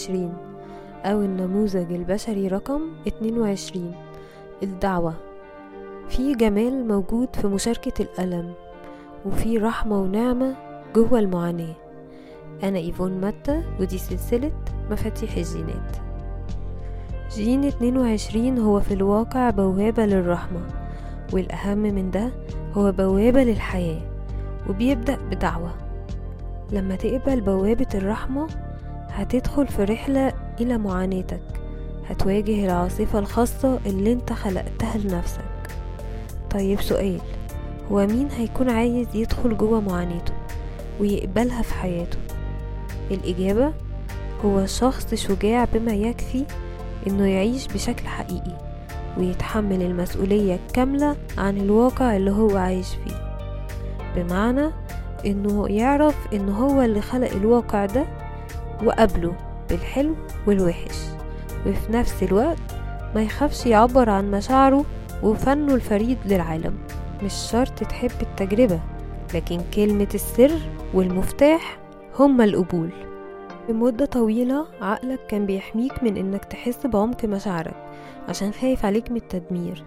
22 أو النموذج البشري رقم 22 الدعوة. في جمال موجود في مشاركة الألم وفي رحمة ونعمة جوه المعاناة. أنا إيفون متى ودي سلسلة مفاتيح الجينات. جين 22 هو في الواقع بوابة للرحمة والأهم من ده هو بوابة للحياة وبيبدأ بدعوة. لما تقبل بوابة الرحمة هتدخل في رحلة إلى معاناتك. هتواجه العاصفة الخاصة اللي انت خلقتها لنفسك. طيب سؤال. هو مين هيكون عايز يدخل جوه معاناته ويقبلها في حياته؟ الإجابة هو شخص شجاع بما يكفي إنه يعيش بشكل حقيقي ويتحمل المسؤولية الكاملة عن الواقع اللي هو عايش فيه. بمعنى إنه يعرف إنه هو اللي خلق الواقع ده وقبله بالحلو والوحش. وفي نفس الوقت ما يخافش يعبر عن مشاعره وفنه الفريد للعالم. مش شرط تحب التجربة لكن كلمة السر والمفتاح هما القبول. لمدة طويلة عقلك كان بيحميك من إنك تحس بعمق مشاعرك عشان خايف عليك من التدمير.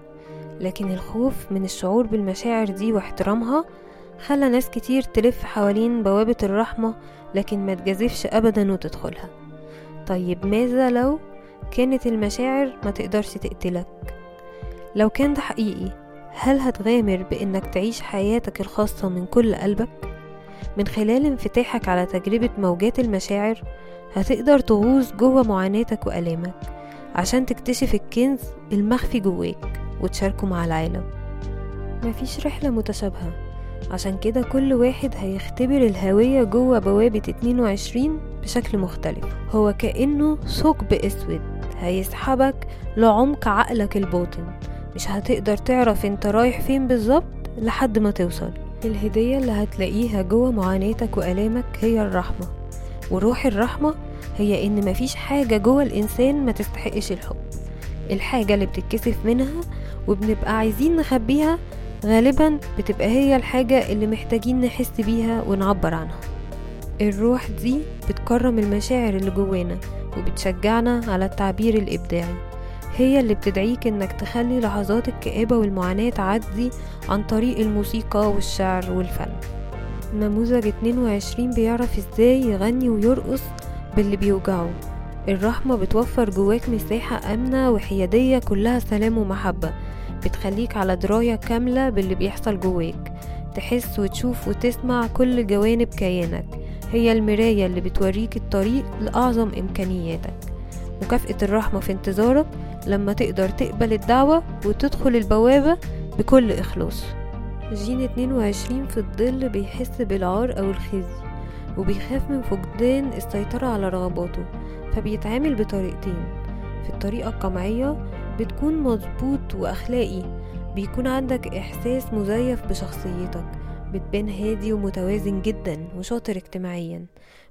لكن الخوف من الشعور بالمشاعر دي واحترامها خلى ناس كتير تلف حوالين بوابة الرحمة لكن ما تجازفش أبدا وتدخلها. طيب ماذا لو كانت المشاعر ما تقدرش تقتلك؟ لو كان ده حقيقي هل هتغامر بإنك تعيش حياتك الخاصة من كل قلبك؟ من خلال انفتاحك على تجربة موجات المشاعر هتقدر تغوص جوه معاناتك وألامك عشان تكتشف الكنز المخفي جواك وتشاركه مع العالم. مفيش رحلة متشابهة. عشان كده كل واحد هيختبر الهوية جوه بوابة 22 بشكل مختلف. هو كأنه ثقب أسود هيسحبك لعمق عقلك الباطن. مش هتقدر تعرف انت رايح فين بالظبط لحد ما توصل. الهدية اللي هتلاقيها جوه معاناتك وألامك هي الرحمة. وروح الرحمة هي إن مفيش حاجة جوه الإنسان ما تستحقش الحب. الحاجة اللي بتتكسف منها وبنبقى عايزين نخبيها غالبا بتبقى هي الحاجة اللي محتاجين نحس بيها ونعبر عنها. الروح دي بتكرم المشاعر اللي جوانا وبتشجعنا على التعبير الإبداعي. هي اللي بتدعيك إنك تخلي لحظات الكآبة والمعاناة تعدي عن طريق الموسيقى والشعر والفن. نموذج 22 بيعرف إزاي يغني ويرقص باللي بيوجعه. الرحمة بتوفر جواك مساحة آمنة وحيادية كلها سلام ومحبة. بتخليك على دراية كاملة باللي بيحصل جواك. تحس وتشوف وتسمع كل جوانب كيانك. هي المراية اللي بتوريك الطريق لأعظم إمكانياتك. مكافأة الرحمة في انتظارك لما تقدر تقبل الدعوة وتدخل البوابة بكل إخلاص. جين 22 في الظل بيحس بالعار أو الخزي وبيخاف من فقدان السيطرة على رغباته فبيتعامل بطريقتين في الطريقة القمعية بتكون مظبوط وأخلاقي. بيكون عندك إحساس مزيف بشخصيتك. بتبان هادي ومتوازن جدا وشاطر اجتماعيا.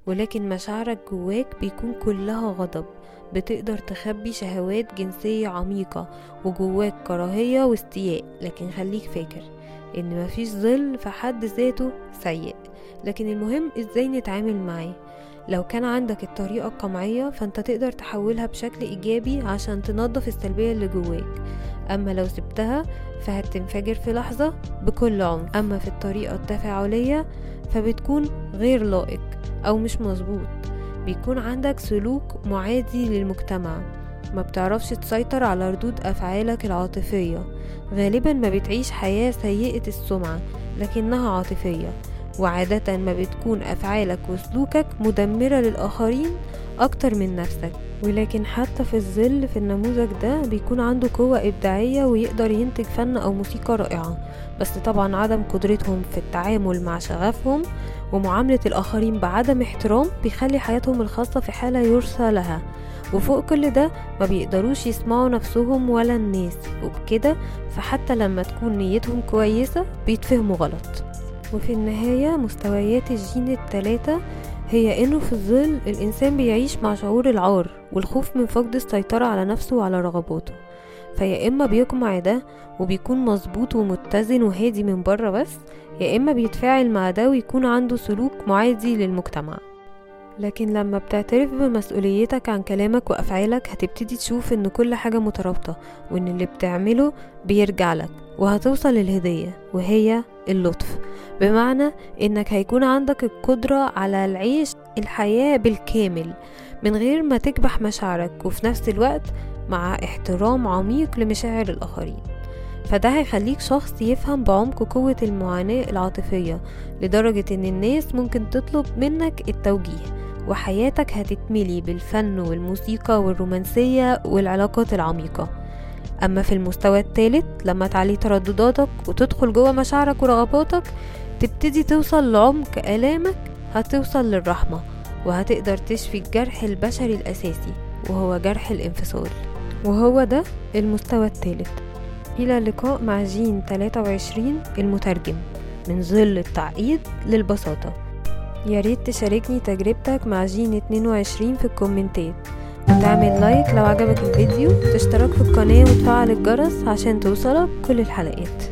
ولكن مشاعرك جواك بيكون كلها غضب. بتقدر تخبي شهوات جنسية عميقة وجواك كراهية واستياء. لكن خليك فاكر إن مفيش ظل في حد ذاته سيء. لكن المهم إزاي نتعامل معاه. لو كان عندك الطريقة القمعية فأنت تقدر تحولها بشكل إيجابي عشان تنظف السلبية اللي جواك. أما لو سبتها فهتنفجر في لحظة بكل عنف أما في الطريقة التفاعلية فبتكون غير لائق أو مش مظبوط. بيكون عندك سلوك معادي للمجتمع. ما بتعرفش تسيطر على ردود أفعالك العاطفية. غالبا ما بتعيش حياة سيئة السمعة لكنها عاطفية. وعادة ما بتكون أفعالك وسلوكك مدمرة للآخرين أكتر من نفسك. ولكن حتى في الظل في النموذج ده بيكون عنده قوة إبداعية ويقدر ينتج فن أو موسيقى رائعة. بس طبعا عدم قدرتهم في التعامل مع شغفهم ومعاملة الآخرين بعدم احترام بيخلي حياتهم الخاصة في حالة يرثى لها. وفوق كل ده ما بيقدروش يسمعوا نفسهم ولا الناس. وبكده فحتى لما تكون نيتهم كويسة بيتفهموا غلط. وفي النهاية مستويات الجين التلاتة هي إنه في الظل الإنسان بيعيش مع شعور العار والخوف من فقد السيطرة على نفسه وعلى رغباته. فيا إما بيقمع ده وبيكون مظبوط ومتزن وهادي من بره بس يا إما بيتفاعل مع ده ويكون عنده سلوك معادي للمجتمع. لكن لما بتعترف بمسؤوليتك عن كلامك وأفعالك هتبتدي تشوف إن كل حاجة مترابطة وإن اللي بتعمله بيرجع لك وهتوصل للهدية وهي اللطف. بمعنى إنك هيكون عندك القدرة على العيش الحياة بالكامل من غير ما تكبح مشاعرك وفي نفس الوقت مع احترام عميق لمشاعر الآخرين. فده هيخليك شخص يفهم بعمق قوة المعاناة العاطفية لدرجة إن الناس ممكن تطلب منك التوجيه. وحياتك هتتملي بالفن والموسيقى والرومانسية والعلاقات العميقة. أما في المستوى الثالث لما تعلي تردداتك وتدخل جوه مشاعرك ورغباتك تبتدي توصل لعمق آلامك هتوصل للرحمة وهتقدر تشفي الجرح البشري الأساسي وهو جرح الانفصال. وهو ده المستوى الثالث. إلى اللقاء مع جين 23 المترجم من ظل التعقيد للبساطة. يا ريت تشاركني تجربتك مع جين 22 في الكومنتات وتعمل like لو عجبك الفيديو وتشترك في القناة وتفعل الجرس عشان توصلك كل الحلقات